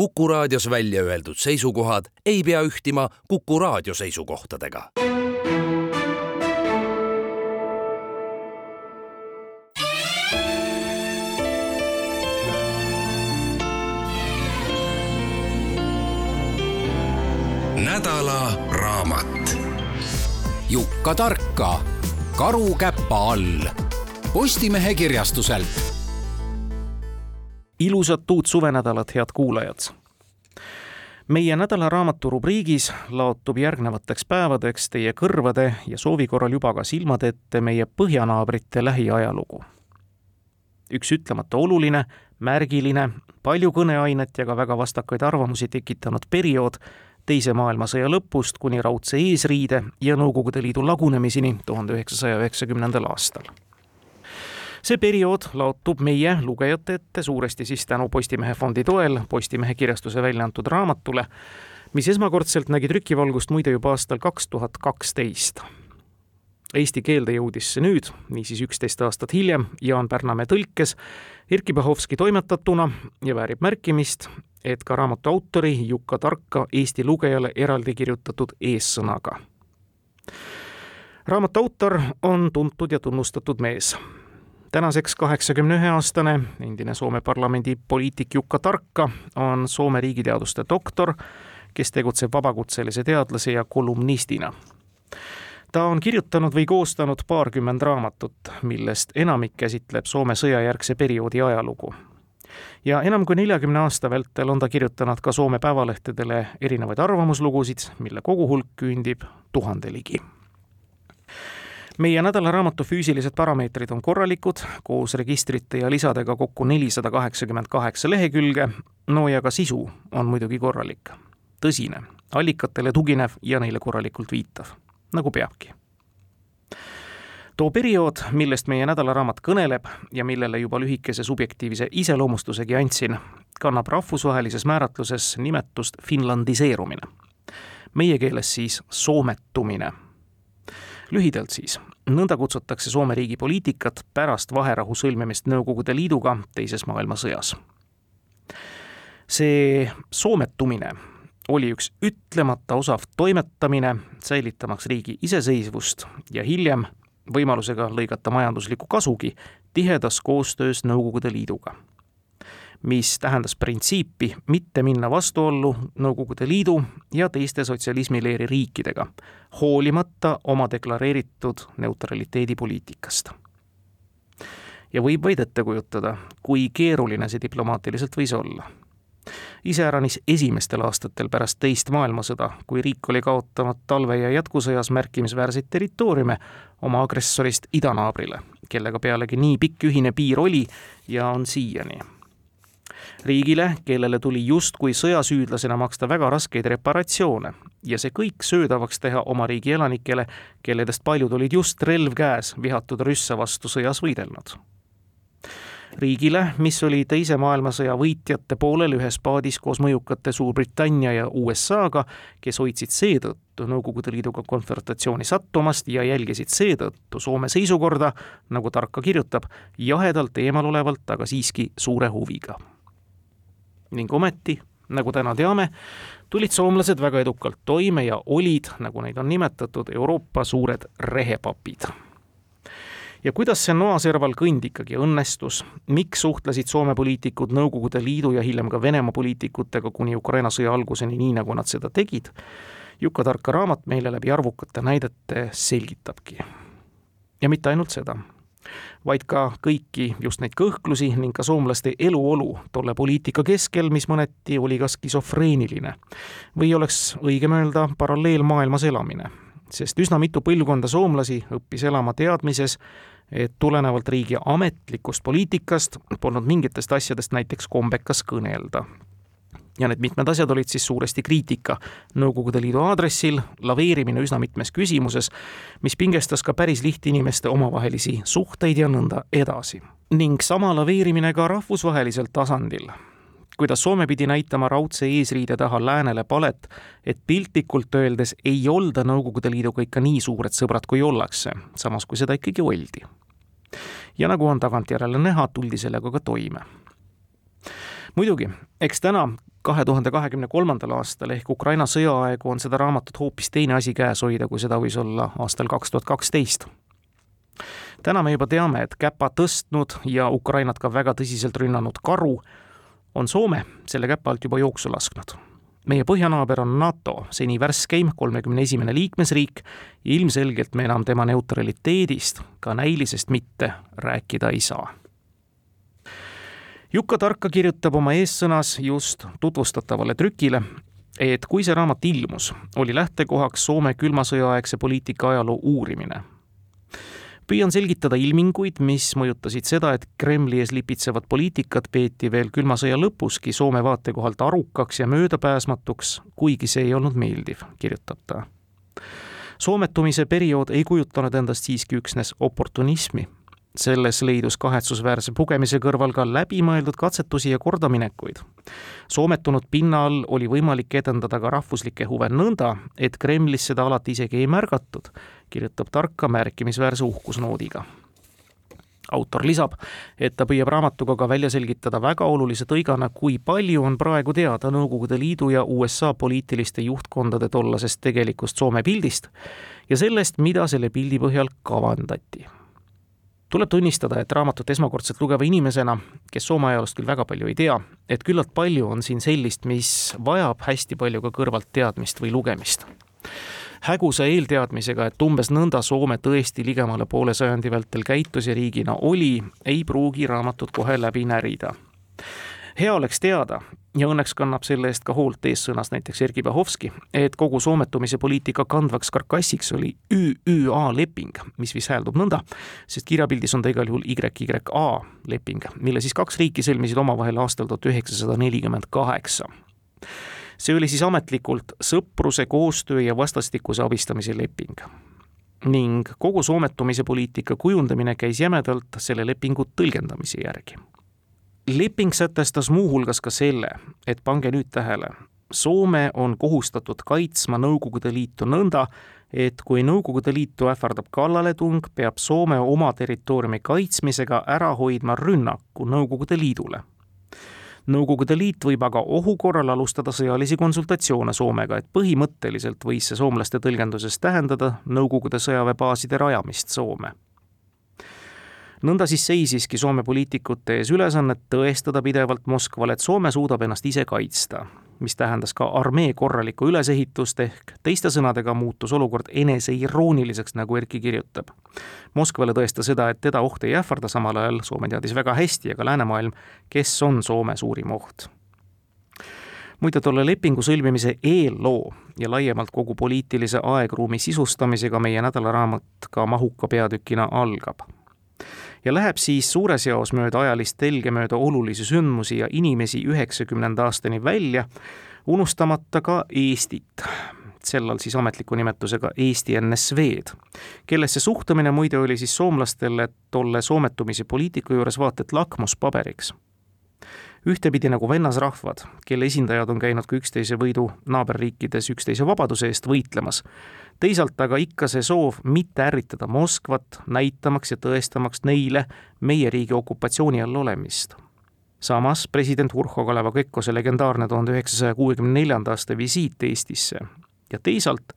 Kuku raadios välja öeldud seisukohad ei pea ühtima Kuku raadio seisukohtadega. nädala raamat. Jukka Tarka, Karu käpa all. Postimehe kirjastuselt ilusat uut suvenädalat, head kuulajad! meie nädalaraamatu rubriigis laotub järgnevateks päevadeks teie kõrvade ja soovi korral juba ka silmade ette meie põhjanaabrite lähiajalugu. üks ütlemata oluline, märgiline, palju kõneainet ja ka väga vastakaid arvamusi tekitanud periood teise maailmasõja lõpust kuni raudse eesriide ja Nõukogude Liidu lagunemiseni tuhande üheksasaja üheksakümnendal aastal see periood laotub meie lugejate ette suuresti siis tänu Postimehe fondi toel Postimehe kirjastuse välja antud raamatule, mis esmakordselt nägi trükivalgust muide juba aastal kaks tuhat kaksteist. Eesti keelde jõudis see nüüd, niisiis üksteist aastat hiljem, Jaan Pärnamäe tõlkes, Erkki Bahovski toimetatuna ja väärib märkimist, et ka raamatu autori Jukka Tarka Eesti lugejale eraldi kirjutatud eessõnaga. raamatu autor on tuntud ja tunnustatud mees tänaseks kaheksakümne ühe aastane endine Soome parlamendi poliitik Jukka Tarkka on Soome riigiteaduste doktor, kes tegutseb vabakutselise teadlase ja kolumnistina. ta on kirjutanud või koostanud paarkümmend raamatut, millest enamik käsitleb Soome sõjajärgse perioodi ajalugu. ja enam kui neljakümne aasta vältel on ta kirjutanud ka Soome päevalehtedele erinevaid arvamuslugusid, mille koguhulk küündib tuhande ligi meie nädalaraamatu füüsilised parameetrid on korralikud, koos registrite ja lisadega kokku nelisada kaheksakümmend kaheksa lehekülge, no ja ka sisu on muidugi korralik, tõsine, allikatele tuginev ja neile korralikult viitav, nagu peabki. Too periood, millest meie nädalaraamat kõneleb ja millele juba lühikese subjektiivse iseloomustusegi andsin, kannab rahvusvahelises määratluses nimetust finlandiseerumine. meie keeles siis soometumine lühidalt siis, nõnda kutsutakse Soome riigi poliitikat pärast vaherahu sõlmimist Nõukogude Liiduga teises maailmasõjas. see soometumine oli üks ütlemata osav toimetamine, säilitamaks riigi iseseisvust ja hiljem võimalusega lõigata majanduslikku kasugi tihedas koostöös Nõukogude Liiduga mis tähendas printsiipi mitte minna vastuollu Nõukogude Liidu ja teiste sotsialismileeri riikidega, hoolimata oma deklareeritud neutraliteedipoliitikast. ja võib vaid ette kujutada, kui keeruline see diplomaatiliselt võis olla iseäranis esimestel aastatel pärast teist maailmasõda, kui riik oli kaotanud talve- ja jätkusõjas märkimisväärseid territooriume oma agressorist idanaabrile, kellega pealegi nii pikk ühine piir oli ja on siiani riigile, kellele tuli justkui sõjasüüdlasena maksta väga raskeid reparatsioone ja see kõik söödavaks teha oma riigi elanikele, kelledest paljud olid just relv käes vihatud rüsse vastu sõjas võidelnud. riigile, mis oli Teise maailmasõja võitjate poolel ühes paadis koos mõjukate Suurbritannia ja USA-ga, kes hoidsid seetõttu Nõukogude Liiduga konfrontatsiooni sattumast ja jälgisid seetõttu Soome seisukorda, nagu Tarka kirjutab, jahedalt eemalolevalt, aga siiski suure huviga ning ometi, nagu täna teame, tulid soomlased väga edukalt toime ja olid, nagu neid on nimetatud, Euroopa suured rehepapid. ja kuidas see noaserval kõnd ikkagi õnnestus, miks suhtlesid Soome poliitikud Nõukogude Liidu ja hiljem ka Venemaa poliitikutega kuni Ukraina sõja alguseni, nii nagu nad seda tegid, Juka Tarka raamat meile läbi arvukate näidete selgitabki. ja mitte ainult seda vaid ka kõiki just neid kõhklusi ning ka soomlaste eluolu tolle poliitika keskel, mis mõneti oli ka skisofreeniline. või oleks õigem öelda paralleelmaailmas elamine, sest üsna mitu põlvkonda soomlasi õppis elama teadmises, et tulenevalt riigi ametlikust poliitikast polnud mingitest asjadest näiteks kombekas kõnelda ja need mitmed asjad olid siis suuresti kriitika Nõukogude Liidu aadressil, laveerimine üsna mitmes küsimuses, mis pingestas ka päris lihtinimeste omavahelisi suhteid ja nõnda edasi. ning sama laveerimine ka rahvusvahelisel tasandil, kuidas Soome pidi näitama raudse eesriide taha läänele palet, et piltlikult öeldes ei olda Nõukogude Liiduga ikka nii suured sõbrad, kui ollakse, samas kui seda ikkagi oldi. ja nagu on tagantjärele näha, tuldi sellega ka toime muidugi, eks täna kahe tuhande kahekümne kolmandal aastal ehk Ukraina sõjaaegu on seda raamatut hoopis teine asi käes hoida, kui seda võis olla aastal kaks tuhat kaksteist. täna me juba teame, et käpa tõstnud ja Ukrainat ka väga tõsiselt rünnanud karu on Soome selle käpa alt juba jooksu lasknud. meie põhjanaaber on NATO seni värskeim, kolmekümne esimene liikmesriik ja ilmselgelt me enam tema neutraliteedist, ka näilisest mitte, rääkida ei saa Jukka Tarka kirjutab oma eessõnas just tutvustatavale trükile, et kui see raamat ilmus, oli lähtekohaks Soome külma sõja aegse poliitika ajaloo uurimine. püüan selgitada ilminguid, mis mõjutasid seda, et Kremli ees lipitsevat poliitikat peeti veel külma sõja lõpuski Soome vaatekohalt arukaks ja möödapääsmatuks, kuigi see ei olnud meeldiv, kirjutab ta. soometumise periood ei kujutanud endast siiski üksnes oportunismi selles leidus kahetsusväärse pugemise kõrval ka läbimõeldud katsetusi ja kordaminekuid. soometunud pinna all oli võimalik edendada ka rahvuslikke huve nõnda, et Kremlis seda alati isegi ei märgatud, kirjutab Tarka märkimisväärse uhkusnoodiga. autor lisab, et ta püüab raamatuga ka välja selgitada väga olulise tõigana, kui palju on praegu teada Nõukogude Liidu ja USA poliitiliste juhtkondade tollasest tegelikust Soome pildist ja sellest, mida selle pildi põhjal kavandati tuleb tunnistada, et raamatut esmakordselt lugeva inimesena, kes Soome ajaloost küll väga palju ei tea, et küllalt palju on siin sellist, mis vajab hästi palju ka kõrvalt teadmist või lugemist. hägusa eelteadmisega, et umbes nõnda Soome tõesti ligemale poole sajandi vältel käitus ja riigina oli, ei pruugi raamatut kohe läbi närida hea oleks teada ja õnneks kannab selle eest ka hoolt eessõnas näiteks Erkki Bahovski, et kogu soometumise poliitika kandvaks karkassiks oli ÜÜA leping, mis vist hääldub nõnda, sest kirjapildis on ta igal juhul YYA leping, mille siis kaks riiki sõlmisid omavahel aastal tuhat üheksasada nelikümmend kaheksa see oli siis ametlikult sõpruse, koostöö ja vastastikuse abistamise leping. ning kogu soometumise poliitika kujundamine käis jämedalt selle lepingu tõlgendamise järgi leping sätestas muuhulgas ka selle, et pange nüüd tähele, Soome on kohustatud kaitsma Nõukogude Liitu nõnda, et kui Nõukogude Liitu ähvardab kallaletung, peab Soome oma territooriumi kaitsmisega ära hoidma rünnaku Nõukogude Liidule. Nõukogude Liit võib aga ohu korral alustada sõjalisi konsultatsioone Soomega, et põhimõtteliselt võis see soomlaste tõlgenduses tähendada Nõukogude sõjaväebaaside rajamist Soome nõnda siis seisiski Soome poliitikute ees ülesannet tõestada pidevalt Moskvale, et Soome suudab ennast ise kaitsta, mis tähendas ka armee korralikku ülesehitust ehk teiste sõnadega muutus olukord eneseirooniliseks, nagu Erki kirjutab. Moskvale tõestas seda, et teda oht ei ähvarda, samal ajal Soome teadis väga hästi ja ka läänemaailm, kes on Soome suurim oht muide, tolle lepingu sõlmimise eelloo ja laiemalt kogu poliitilise aegruumi sisustamisega meie nädalaraamat ka mahuka peatükina algab ja läheb siis suures jaos mööda ajalist telge, mööda olulisi sündmusi ja inimesi üheksakümnenda aastani välja, unustamata ka Eestit. Sel all siis ametliku nimetusega Eesti NSV-d, kellesse suhtumine muide oli siis soomlastele tolle soometumise poliitika juures vaata et lakmuspaberiks. Ühtepidi nagu vennasrahvad, kelle esindajad on käinud ka üksteise võidu naaberriikides üksteise vabaduse eest võitlemas, teisalt aga ikka see soov mitte ärritada Moskvat, näitamaks ja tõestamaks neile meie riigi okupatsiooni all olemist. samas president Urho Kaleva Kekkose legendaarne tuhande üheksasaja kuuekümne neljanda aasta visiit Eestisse ja teisalt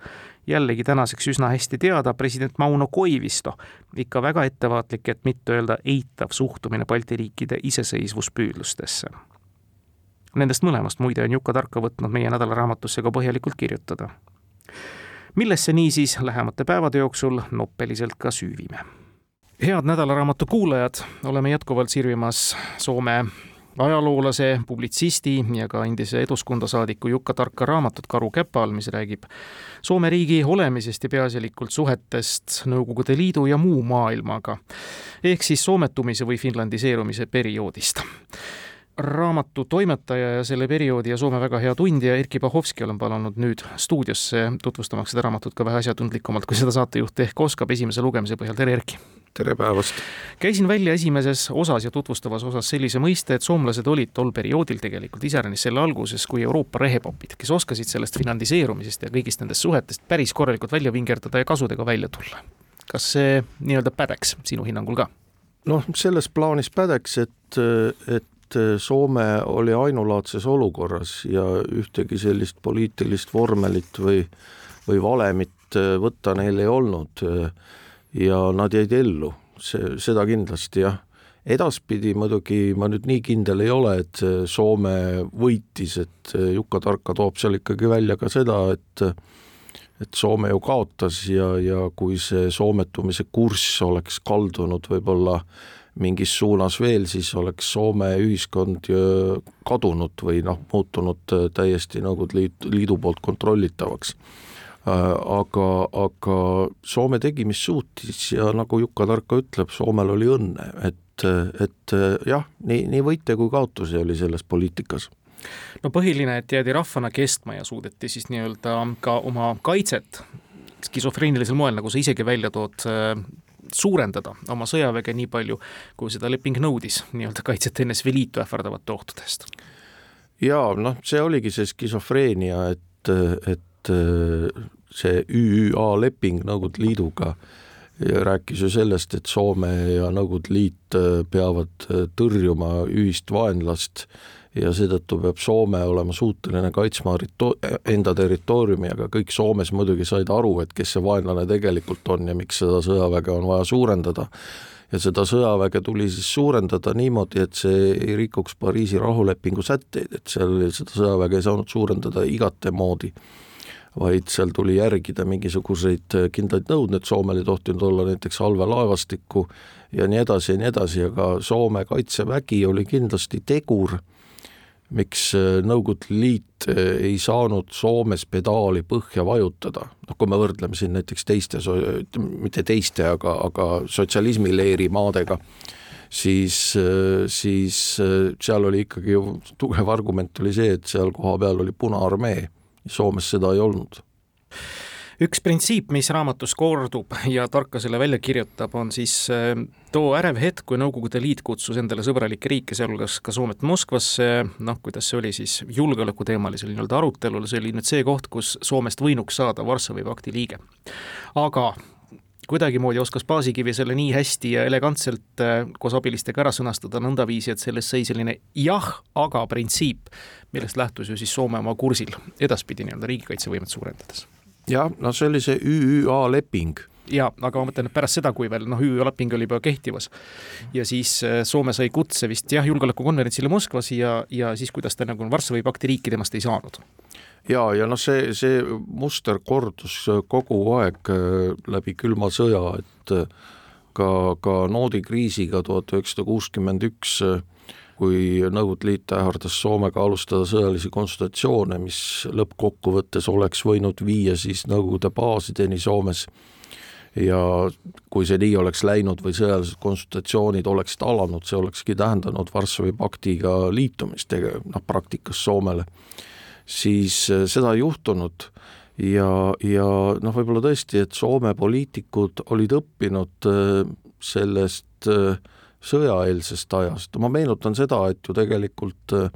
jällegi tänaseks üsna hästi teada president Mauno Koivisto, ikka väga ettevaatlik, et mitte öelda eitav suhtumine Balti riikide iseseisvuspüüdlustesse. Nendest mõlemast muide on Juka Tarka võtnud meie nädalaraamatusse ka põhjalikult kirjutada millesse niisiis lähemate päevade jooksul noppeliselt ka süüvime. head nädalaraamatu kuulajad, oleme jätkuvalt sirvimas Soome ajaloolase, publitsisti ja ka endise Eduskunta saadiku Jukka Tarka raamatut Karu käpa all, mis räägib Soome riigi olemisest ja peaasjalikult suhetest Nõukogude Liidu ja muu maailmaga. ehk siis soometumise või finlandiseerumise perioodist raamatu toimetaja ja selle perioodi ja Soome väga hea tundja Erkki Bahovski olen palunud nüüd stuudiosse tutvustamaks seda raamatut ka vähe asjatundlikumalt, kui seda saatejuht ehk oskab esimese lugemise põhjal, tere Erkki! tere päevast! käisin välja esimeses osas ja tutvustavas osas sellise mõiste, et soomlased olid tol perioodil tegelikult iseäranis selle alguses kui Euroopa rehepapid, kes oskasid sellest finlandiseerumisest ja kõigist nendest suhetest päris korralikult välja vingerdada ja kasudega välja tulla. kas see nii-öelda pädeks sinu hinnangul ka? noh, selles plaanis pädeks, et, et et Soome oli ainulaadses olukorras ja ühtegi sellist poliitilist vormelit või, või valemit võtta neil ei olnud. ja nad jäid ellu, see, seda kindlasti jah. edaspidi muidugi ma nüüd nii kindel ei ole, et Soome võitis, et Juka-Tarka toob seal ikkagi välja ka seda, et et Soome ju kaotas ja, ja kui see soometumise kurss oleks kaldunud võib-olla mingis suunas veel, siis oleks Soome ühiskond kadunud või noh, muutunud täiesti Nõukogude Liit, Liidu poolt kontrollitavaks. aga, aga Soome tegi, mis suutis ja nagu Jukka Tarka ütleb, Soomel oli õnne, et, et jah, nii, nii võite kui kaotusi oli selles poliitikas no põhiline, et jäädi rahvana kestma ja suudeti siis nii-öelda ka oma kaitset skisofreenilisel moel, nagu sa isegi välja tood, äh, suurendada oma sõjaväge nii palju, kui seda leping nõudis, nii-öelda kaitset NSV Liitu ähvardavate ohtudest. jaa, noh, see oligi see skisofreenia, et, et äh, see ÜÜA leping Nõukogude Liiduga rääkis ju sellest, et Soome ja Nõukogude Liit äh, peavad tõrjuma ühist vaenlast ja seetõttu peab Soome olema suuteline kaitsma enda territooriumi, aga kõik Soomes muidugi said aru, et kes see vaenlane tegelikult on ja miks seda sõjaväge on vaja suurendada. ja seda sõjaväge tuli siis suurendada niimoodi, et see ei rikuks Pariisi rahulepingu sätteid, et seal seda sõjaväge ei saanud suurendada igatemoodi vaid seal tuli järgida mingisuguseid kindlaid nõudmeid, Soomel ei tohtinud olla näiteks allveelaevastikku ja nii edasi ja nii edasi, aga Soome kaitsevägi oli kindlasti tegur miks äh, Nõukogude Liit äh, ei saanud Soomes pedaali põhja vajutada, noh kui me võrdleme siin näiteks teiste, mitte teiste, aga, aga sotsialismileeri maadega, siis, äh, siis seal oli ikkagi ju tugev argument oli see, et seal kohapeal oli Punaarmee, Soomes seda ei olnud üks printsiip, mis raamatus kordub ja Tarka selle välja kirjutab, on siis äh, too ärev hetk, kui Nõukogude Liit kutsus endale sõbralikke riike, sealhulgas ka Soomet Moskvasse, noh, kuidas see oli siis julgeolekuteemalisel nii-öelda arutelul, see oli nüüd see koht, kus Soomest võinuks saada Varssavi pakti liige. aga kuidagimoodi oskas Paasikivi selle nii hästi ja elegantselt äh, koos abilistega ära sõnastada nõndaviisi, et sellest sai selline jah, aga printsiip, millest lähtus ju siis Soome oma kursil edaspidi nii-öelda riigikaitsevõimet suurendades jah, no see oli see ÜÜA leping jaa, aga ma mõtlen, et pärast seda, kui veel noh, ÜÜ leping oli juba kehtivas ja siis äh, Soome sai kutse vist jah, julgeolekukonverentsile Moskvas ja, ja siis, kuidas ta nagu Varssavi pakti riiki temast ei saanud. ja, ja noh, see, see muster kordus kogu aeg äh, läbi külma sõja, et äh, ka, ka noodikriisiga tuhat üheksasada kuuskümmend üks kui Nõukogude Liit ähvardas Soomega alustada sõjalisi konsultatsioone, mis lõppkokkuvõttes oleks võinud viia siis Nõukogude baasideni Soomes. Ja kui see nii oleks läinud või sõjalised konsultatsioonid oleksid alanud, see olekski tähendanud Varssavi paktiga liitumist, noh praktikas Soomele, siis äh, seda ei juhtunud ja, ja noh, võib-olla tõesti, et Soome poliitikud olid õppinud äh, sellest äh, sõjaeelsest ajast, ma meenutan seda, et ju tegelikult äh,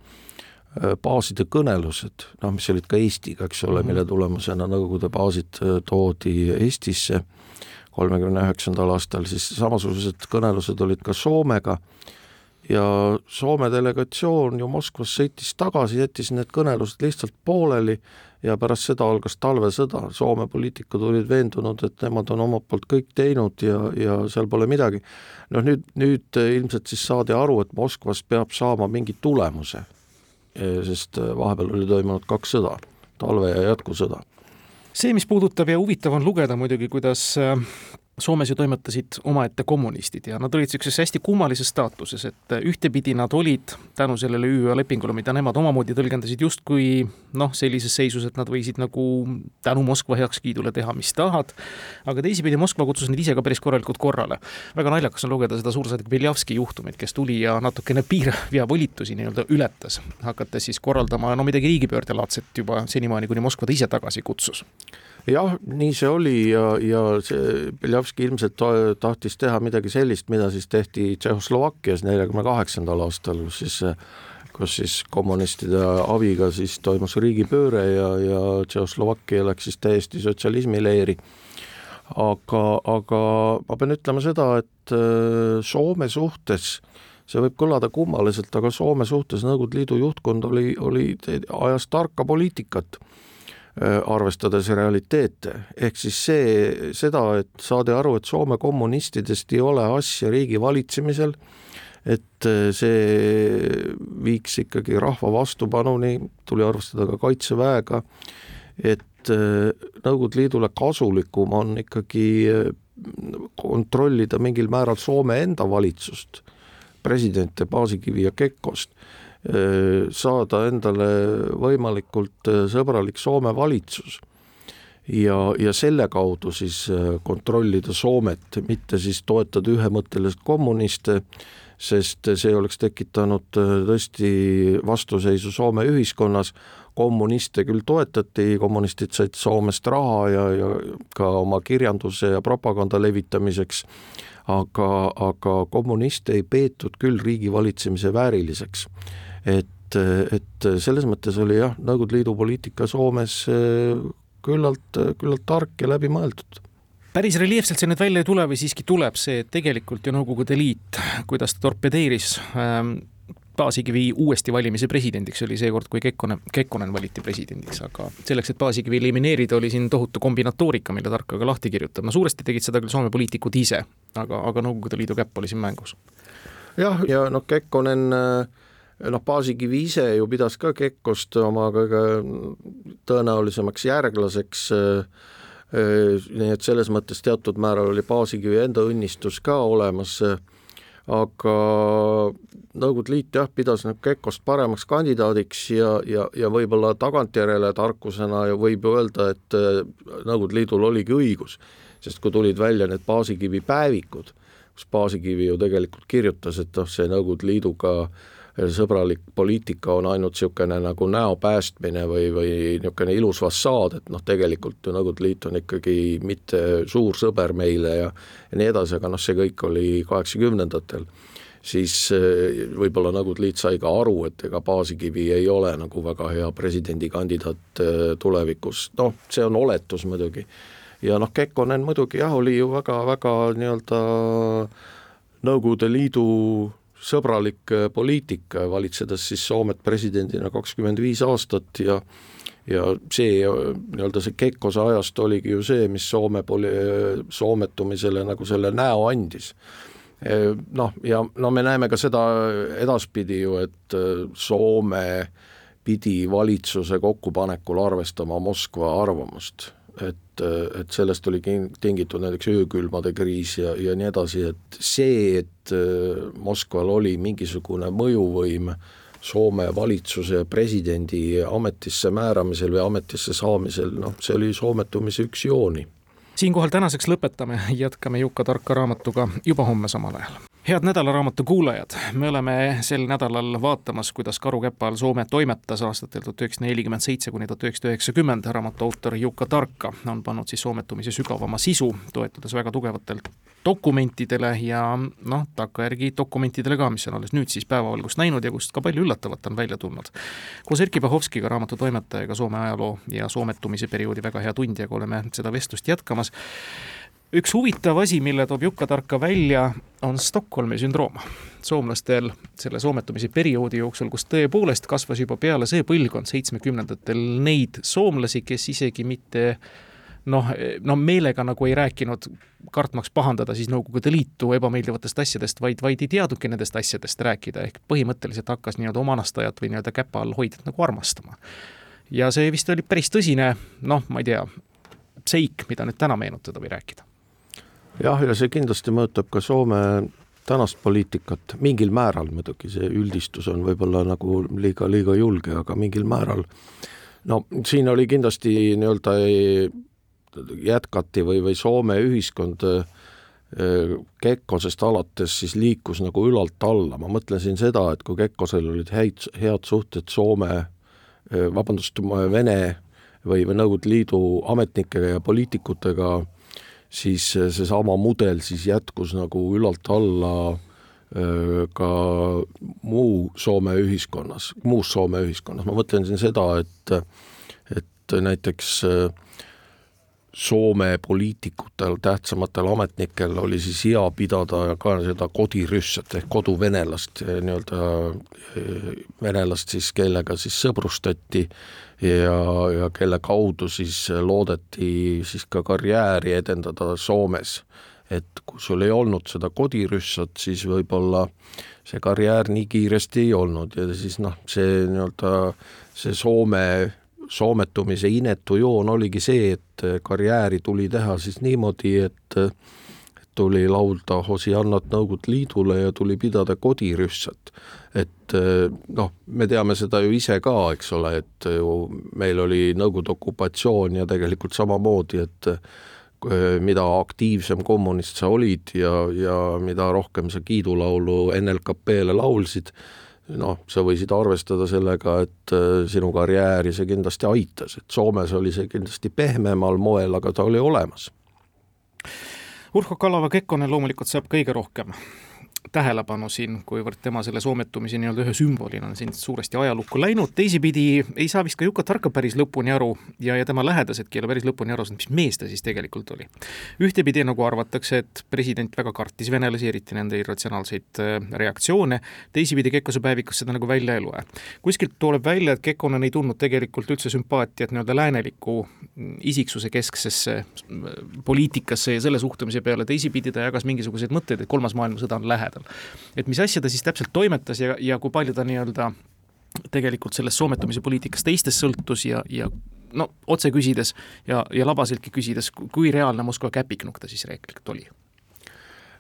baaside kõnelused, noh, mis olid ka Eestiga, eks ole, mille mhm. tulemusena Nõukogude baasid äh, toodi Eestisse kolmekümne üheksandal aastal, siis samasugused kõnelused olid ka Soomega ja Soome delegatsioon ju Moskvas sõitis tagasi, jättis need kõnelused lihtsalt pooleli ja pärast seda algas talvesõda, Soome poliitikud olid veendunud, et nemad on omalt poolt kõik teinud ja, ja seal pole midagi. noh, nüüd, nüüd ilmselt siis saadi aru, et Moskvas peab saama mingi tulemuse, sest vahepeal oli toimunud kaks sõda, talve- ja jätkusõda see, mis puudutab ja huvitav on lugeda muidugi, kuidas Soomes ju toimetasid omaette kommunistid ja nad olid niisuguses hästi kummalises staatuses, et ühtepidi nad olid tänu sellele ÜÜ lepingule, mida nemad omamoodi tõlgendasid justkui noh, sellises seisus, et nad võisid nagu tänu Moskva heakskiidule teha, mis tahad, aga teisipidi Moskva kutsus neid ise ka päris korralikult korrale. väga naljakas on lugeda seda suursaadik Beljavski juhtumit, kes tuli ja natukene piirav ja volitusi nii-öelda ületas, hakates siis korraldama no midagi riigipöördelaadset juba senimaani, kuni Moskva ta ise tagasi kutsus jah, nii see oli ja, ja see Beljavski ilmselt tahtis teha midagi sellist, mida siis tehti Tšehhoslovakkias neljakümne kaheksandal aastal, kus siis kus siis kommunistide abiga siis toimus riigipööre ja, ja Tšehhoslovakkia läks siis täiesti sotsialismileeri. aga, aga ma pean ütlema seda, et äh, Soome suhtes see võib kõlada kummaliselt, aga Soome suhtes Nõukogude Liidu juhtkond oli, oli, ajas tarka poliitikat arvestades realiteete, ehk siis see, seda, et saadi aru, et Soome kommunistidest ei ole asja riigi valitsemisel, et äh, see viiks ikkagi rahva vastupanuni, tuli arvestada ka kaitseväega, et äh, Nõukogude Liidule kasulikum on ikkagi kontrollida mingil määral Soome enda valitsust, presidente Paasikivi ja Kekkost Äh, saada endale võimalikult äh, sõbralik Soome valitsus. Ja, ja selle kaudu siis äh, kontrollida Soomet, mitte siis toetada ühemõtteliselt kommuniste, sest see oleks tekitanud tõesti vastuseisu Soome ühiskonnas, kommuniste küll toetati, kommunistid said Soomest raha ja, ja ka oma kirjanduse ja propaganda levitamiseks, aga, aga kommuniste ei peetud küll riigivalitsemise vääriliseks et, et selles mõttes oli jah, Nõukogude Liidu poliitika Soomes eh, küllalt, küllalt tark ja läbimõeldud päris reljeefselt see nüüd välja ei tule või siiski tuleb see, et tegelikult ju Nõukogude Liit, kuidas ta torpedeeris ähm, Paasikivi uuesti valimise presidendiks, oli seekord, kui Kekkonen, Kekkonen valiti presidendiks, aga selleks, et Paasikivi elimineerida, oli siin tohutu kombinatoorika, mille Tarka ka lahti kirjutab, no suuresti tegid seda küll Soome poliitikud ise, aga, aga Nõukogude Liidu käpp oli siin mängus. jah, ja noh, Kekkonen äh noh, Paasikivi ise ju pidas ka Kekkost oma kõige tõenäolisemaks järglaseks, äh, nii et selles mõttes teatud määral oli Paasikivi enda õnnistus ka olemas, aga Nõukogude Liit jah, pidas nüüd Kekost paremaks kandidaadiks ja, ja, ja võib-olla tagantjärele tarkusena võib ju öelda, et äh, Nõukogude Liidul oligi õigus, sest kui tulid välja need Paasikivi päevikud, kus Paasikivi ju tegelikult kirjutas, et noh, see Nõukogude Liiduga äh, sõbralik poliitika on ainult niisugune nagu näo päästmine või, või niisugune ilus fassaad, et noh, tegelikult ju Nõukogude Liit on ikkagi mitte suur sõber meile ja ja nii edasi, aga noh, see kõik oli kaheksakümnendatel, siis eh, võib-olla Nõukogude Liit sai ka aru, et ega Paasikivi ei ole nagu väga hea presidendikandidaat eh, tulevikus, noh, see on oletus muidugi. ja noh, Kekkonen muidugi jah, oli ju väga-väga nii-öelda Nõukogude Liidu sõbralik äh, poliitika, valitsedes siis Soomet presidendina kakskümmend viis aastat ja ja see nii-öelda see Kekkose ajast oligi ju see, mis Soome poli-, soometumisele nagu selle näo andis. Äh, noh, ja no me näeme ka seda edaspidi ju, et äh, Soome pidi valitsuse kokkupanekul arvestama Moskva arvamust et, et sellest oli tingitud näiteks öökülmade kriis ja, ja nii edasi, et see, et äh, Moskval oli mingisugune mõjuvõim Soome valitsuse presidendi ametisse määramisel või ametisse saamisel, noh, see oli soometumise üks jooni. siinkohal tänaseks lõpetame, jätkame Juka tarka raamatuga juba homme samal ajal head nädalaraamatu kuulajad, me oleme sel nädalal vaatamas, kuidas Karu Kepa all Soome toimetas aastatel tuhat üheksasada nelikümmend seitse kuni tuhat üheksasada üheksakümmend. raamatu autor Jukka Tarka on pannud siis soometumise sügavama sisu, toetudes väga tugevatele dokumentidele ja noh, takkajärgi dokumentidele ka, mis on alles nüüd siis päevavalgust näinud ja kust ka palju üllatavat on välja tulnud. koos Erkki Pahovskiga, raamatu toimetajaga, Soome ajaloo ja soometumise perioodi väga hea tundjaga oleme seda vestlust jätkamas üks huvitav asi, mille toob Jukka-Tarka välja, on Stockholmi sündroom. soomlastel selle soometumise perioodi jooksul, kus tõepoolest kasvas juba peale see põlvkond seitsmekümnendatel neid soomlasi, kes isegi mitte noh, no meelega nagu ei rääkinud, kartmaks pahandada siis Nõukogude Liitu ebameeldivatest asjadest, vaid, vaid ei teadnudki nendest asjadest rääkida, ehk põhimõtteliselt hakkas nii-öelda oma anastajat või nii-öelda käpa all hoidjat nagu armastama. ja see vist oli päris tõsine, noh, ma ei tea, seik, mida nüüd täna meenutada või rääkida jah, ja see kindlasti mõjutab ka Soome tänast poliitikat, mingil määral muidugi, see üldistus on võib-olla nagu liiga, liiga julge, aga mingil määral. No siin oli kindlasti nii-öelda jätkati või, või Soome ühiskond äh, Kekkosest alates siis liikus nagu ülalt alla, ma mõtlen siin seda, et kui Kekkosel olid häid, head suhted Soome, äh, vabandust, Vene või, või Nõukogude Liidu ametnikega ja poliitikutega, siis seesama mudel siis jätkus nagu ülalt alla ka muu Soome ühiskonnas, muus Soome ühiskonnas, ma mõtlen siin seda, et et näiteks Soome poliitikutel, tähtsamatel ametnikel oli siis hea pidada ka seda kodirüssat ehk koduvenelast, nii-öelda venelast siis, kellega siis sõbrustati ja, ja kelle kaudu siis loodeti siis ka karjääri edendada Soomes. et kui sul ei olnud seda kodirüssat, siis võib-olla see karjäär nii kiiresti ei olnud ja siis noh, see nii-öelda see Soome soometumise inetu joon oligi see, et karjääri tuli teha siis niimoodi, et tuli laulda Hosiannat Nõukogude Liidule ja tuli pidada kodirüssat. et noh, me teame seda ju ise ka, eks ole, et ju meil oli Nõukogude okupatsioon ja tegelikult samamoodi, et mida aktiivsem kommunist sa olid ja, ja mida rohkem sa kiidulaulu NLKP-le laulsid, noh, sa võisid arvestada sellega, et sinu karjääri see kindlasti aitas, et Soomes oli see kindlasti pehmemal moel, aga ta oli olemas. Urho Kalava Kekkonen loomulikult saab kõige rohkem tähelepanu siin, kuivõrd tema selle soometumise nii-öelda ühe sümbolina on siin suuresti ajalukku läinud, teisipidi ei saa vist ka Juka Tarka päris lõpuni aru ja, ja tema lähedasedki ei ole päris lõpuni aru saanud, mis mees ta siis tegelikult oli. ühtepidi nagu arvatakse, et president väga kartis venelasi, eriti nende irratsionaalseid äh, reaktsioone, teisipidi Kekkose päevikus seda nagu välja ei loe. kuskilt tuleb välja, et Kekkonen ei tundnud tegelikult üldse sümpaatiat nii-öelda lääneliku mm, isiksuse kesksesse äh, poliitikasse ja selle suhtumise peale, teisipidi ta jagas mingisuguseid mõtteid, et kolmas maailmasõda on lähedal aastal. et mis asja ta siis täpselt toimetas ja, ja kui palju ta nii-öelda tegelikult sellest soometumise poliitikast teistest sõltus ja, ja no otse küsides ja, ja labaseltki küsides, kui reaalne Moskva käpiknukk ta siis reeglikult oli?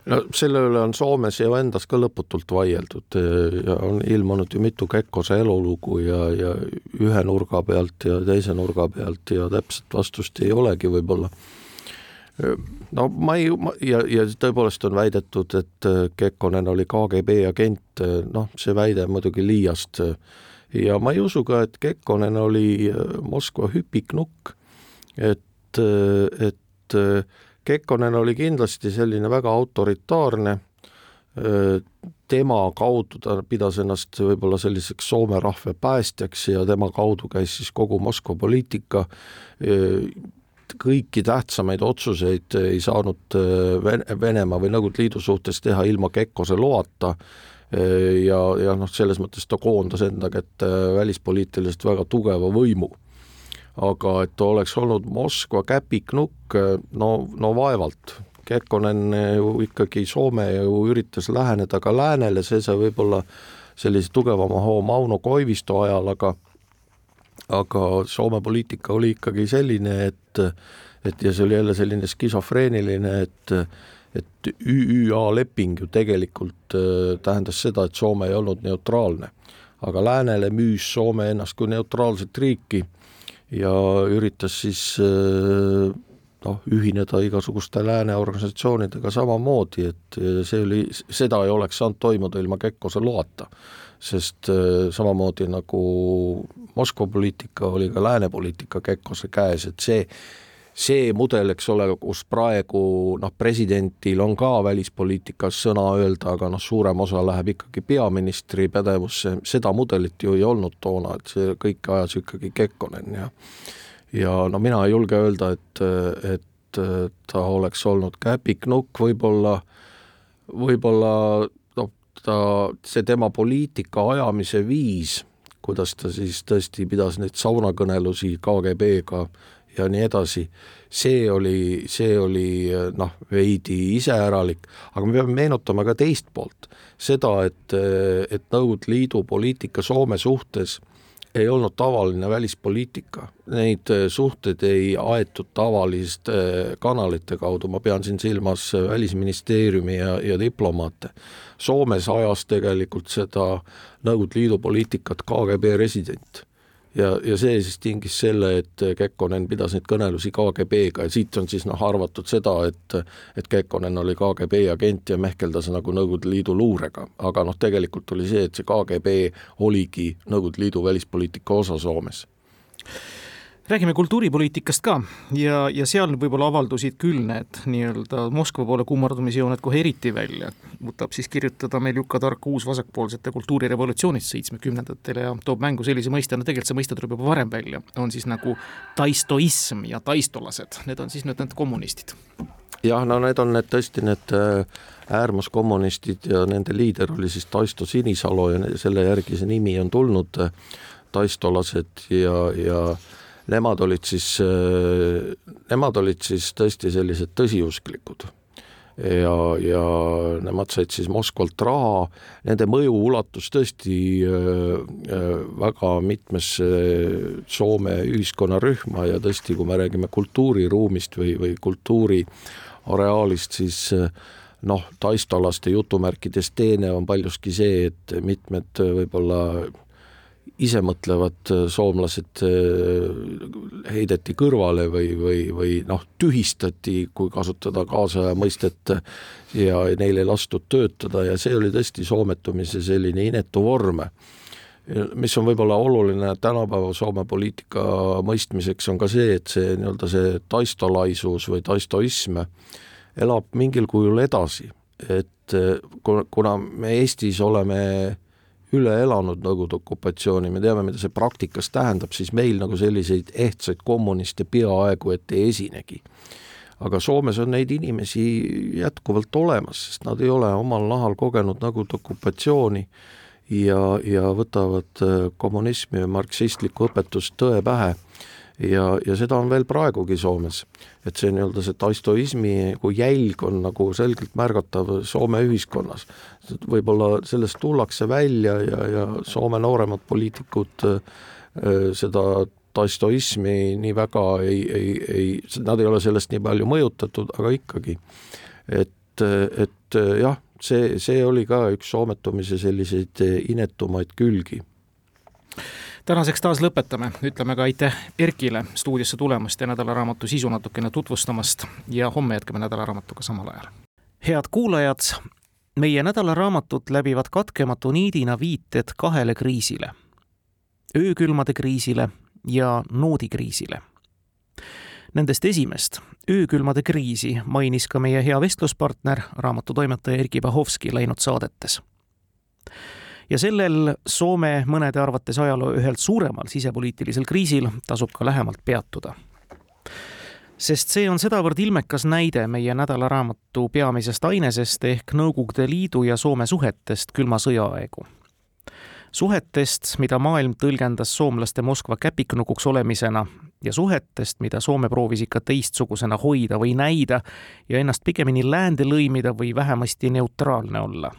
no selle üle on Soomes ju endas ka lõputult vaieldud ja on ilmunud ju mitu Kekkose elulugu ja, ja ühe nurga pealt ja teise nurga pealt ja täpset vastust ei olegi võib-olla no ma ei, ja, ja tõepoolest on väidetud, et äh, Kekkonen oli KGB agent, äh, noh, see väide muidugi liiast. ja ma ei usu ka, et Kekkonen oli äh, Moskva hüpiknukk, et, et Kekkonen oli kindlasti selline väga autoritaarne, tema kaudu ta pidas ennast võib-olla selliseks Soome rahva päästjaks ja tema kaudu käis siis kogu Moskva poliitika, kõiki tähtsamaid otsuseid ei saanud äh, Venemaa või Nõukogude Liidu suhtes teha ilma Kekkose loata äh, ja, ja noh, selles mõttes ta koondas enda kätte välispoliitiliselt väga tugeva võimu. aga et ta oleks olnud Moskva käpiknukk, no, no vaevalt. Kekkonen ju ikkagi Soome ju üritas läheneda ka läänele, see sai võib-olla sellise tugevama hoo Mauno Koivisto ajal, aga aga Soome poliitika oli ikkagi selline, et et ja see oli jälle selline skisofreeniline, et et ÜÜA leping ju tegelikult äh, tähendas seda, et Soome ei olnud neutraalne. aga läänele müüs Soome ennast kui neutraalset riiki ja üritas siis äh, noh, ühineda igasuguste lääne organisatsioonidega samamoodi, et see oli, seda ei oleks saanud toimuda ilma Kekkose loata sest äh, samamoodi nagu Moskva poliitika oli ka lääne poliitika Kekkose käes, et see, see mudel, eks ole, kus praegu noh, presidendil on ka välispoliitikas sõna öelda, aga noh, suurem osa läheb ikkagi peaministri pädevusse, seda mudelit ju ei olnud toona, et see kõik ajas ikkagi Kekkonen ja ja no mina ei julge öelda, et, et ta oleks olnud käpiknukk, võib-olla, võib-olla ta, see tema poliitika ajamise viis, kuidas ta siis tõesti pidas neid saunakõnelusi KGB-ga ja nii edasi, see oli, see oli noh, veidi iseäralik, aga me peame meenutama ka teist poolt, seda, et, et Nõukogude Liidu poliitika Soome suhtes ei olnud tavaline välispoliitika, neid äh, suhteid ei aetud tavaliste äh, kanalite kaudu, ma pean siin silmas äh, Välisministeeriumi ja, ja diplomaate. Soomes ajas tegelikult seda Nõukogude Liidu poliitikat KGB resident ja, ja see siis tingis selle, et Kekkonen pidas neid kõnelusi KGB-ga ja siit on siis noh, arvatud seda, et et Kekkonen oli KGB agent ja mehkeldas nagu Nõukogude Liidu luurega, aga noh, tegelikult oli see, et see KGB oligi Nõukogude Liidu välispoliitika osa Soomes räägime kultuuripoliitikast ka ja, ja seal võib-olla avaldusid küll need nii-öelda Moskva poole kummardumisjooned kohe eriti välja. võtab siis kirjutada meil Juka Tark uus vasakpoolsete kultuurirevolutsioonist seitsmekümnendatel ja toob mängu sellise mõiste, no tegelikult see mõiste tuleb juba varem välja, on siis nagu taistoism ja taistolased, need on siis nüüd need kommunistid. jah, no need on need tõesti need äh, äärmuskommunistid ja nende liider oli siis Taisto Sinisalu ja selle järgi see nimi on tulnud, äh, taistolased ja, ja nemad olid siis, äh, nemad olid siis tõesti sellised tõsiusklikud. Ja, ja nemad said siis Moskvalt raha, nende mõju ulatus tõesti äh, äh, väga mitmesse Soome ühiskonnarühma ja tõesti, kui me räägime kultuuriruumist või, või kultuuriareaalist, siis noh, taistolaste jutumärkides teene on paljuski see, et mitmed võib-olla isemõtlevad äh, soomlased äh, heideti kõrvale või, või, või noh, tühistati, kui kasutada kaasaja mõistet, ja neil ei lastud töötada ja see oli tõesti soometumise selline inetu vorm. mis on võib-olla oluline tänapäeva Soome poliitika mõistmiseks, on ka see, et see nii-öelda see taistolaisus või taistoism elab mingil kujul edasi, et äh, kuna me Eestis oleme üle elanud Nõukogude okupatsiooni, me teame, mida see praktikas tähendab, siis meil nagu selliseid ehtsaid kommuniste peaaegu et ei esinegi. aga Soomes on neid inimesi jätkuvalt olemas, sest nad ei ole omal nahal kogenud Nõukogude okupatsiooni ja, ja võtavad äh, kommunismi ja marksistlikku õpetust tõe pähe ja, ja seda on veel praegugi Soomes. et see nii-öelda see taistoismi nagu jälg on nagu selgelt märgatav Soome ühiskonnas. võib-olla sellest tullakse välja ja, ja Soome nooremad poliitikud äh, seda taistoismi nii väga ei, ei, ei, nad ei ole sellest nii palju mõjutatud, aga ikkagi. et, et jah, see, see oli ka üks soometumise selliseid inetumaid külgi tänaseks taas lõpetame, ütleme ka aitäh Erkile stuudiosse tulemast ja nädalaraamatu sisu natukene tutvustamast ja homme jätkame nädalaraamatuga samal ajal. head kuulajad, meie nädalaraamatut läbivad katkematu niidina viited kahele kriisile. öökülmade kriisile ja noodikriisile. Nendest esimest, öökülmade kriisi, mainis ka meie hea vestluspartner, raamatutoimetaja Erkki Bahovski läinud saadetes ja sellel Soome mõnede arvates ajaloo ühelt suuremal sisepoliitilisel kriisil tasub ka lähemalt peatuda. sest see on sedavõrd ilmekas näide meie nädalaraamatu peamisest ainesest ehk Nõukogude Liidu ja Soome suhetest külma sõja aegu suhetest, mida maailm tõlgendas soomlaste Moskva käpiknukuks olemisena ja suhetest, mida Soome proovis ikka teistsugusena hoida või näida ja ennast pigemini läände lõimida või vähemasti neutraalne olla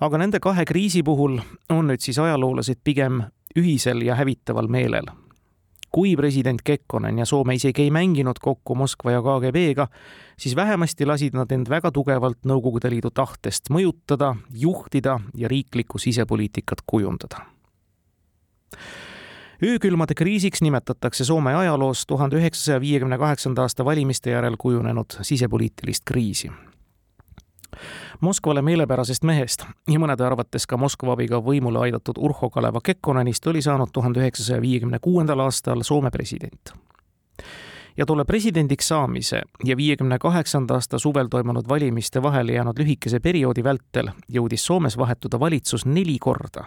aga nende kahe kriisi puhul on nüüd siis ajaloolased pigem ühisel ja hävitaval meelel. kui president Kekkonen ja Soome isegi ei mänginud kokku Moskva ja KGB-ga, siis vähemasti lasid nad end väga tugevalt Nõukogude Liidu tahtest mõjutada, juhtida ja riiklikku sisepoliitikat kujundada öökülmade kriisiks nimetatakse Soome ajaloos tuhande üheksasaja viiekümne kaheksanda aasta valimiste järel kujunenud sisepoliitilist kriisi Moskvale meelepärasest mehest ja mõnede arvates ka Moskva abiga võimule aidatud Urho Kaleva Kekkonenist oli saanud tuhande üheksasaja viiekümne kuuendal aastal Soome president. ja tolle presidendiks saamise ja viiekümne kaheksanda aasta suvel toimunud valimiste vahele jäänud lühikese perioodi vältel jõudis Soomes vahetuda valitsus neli korda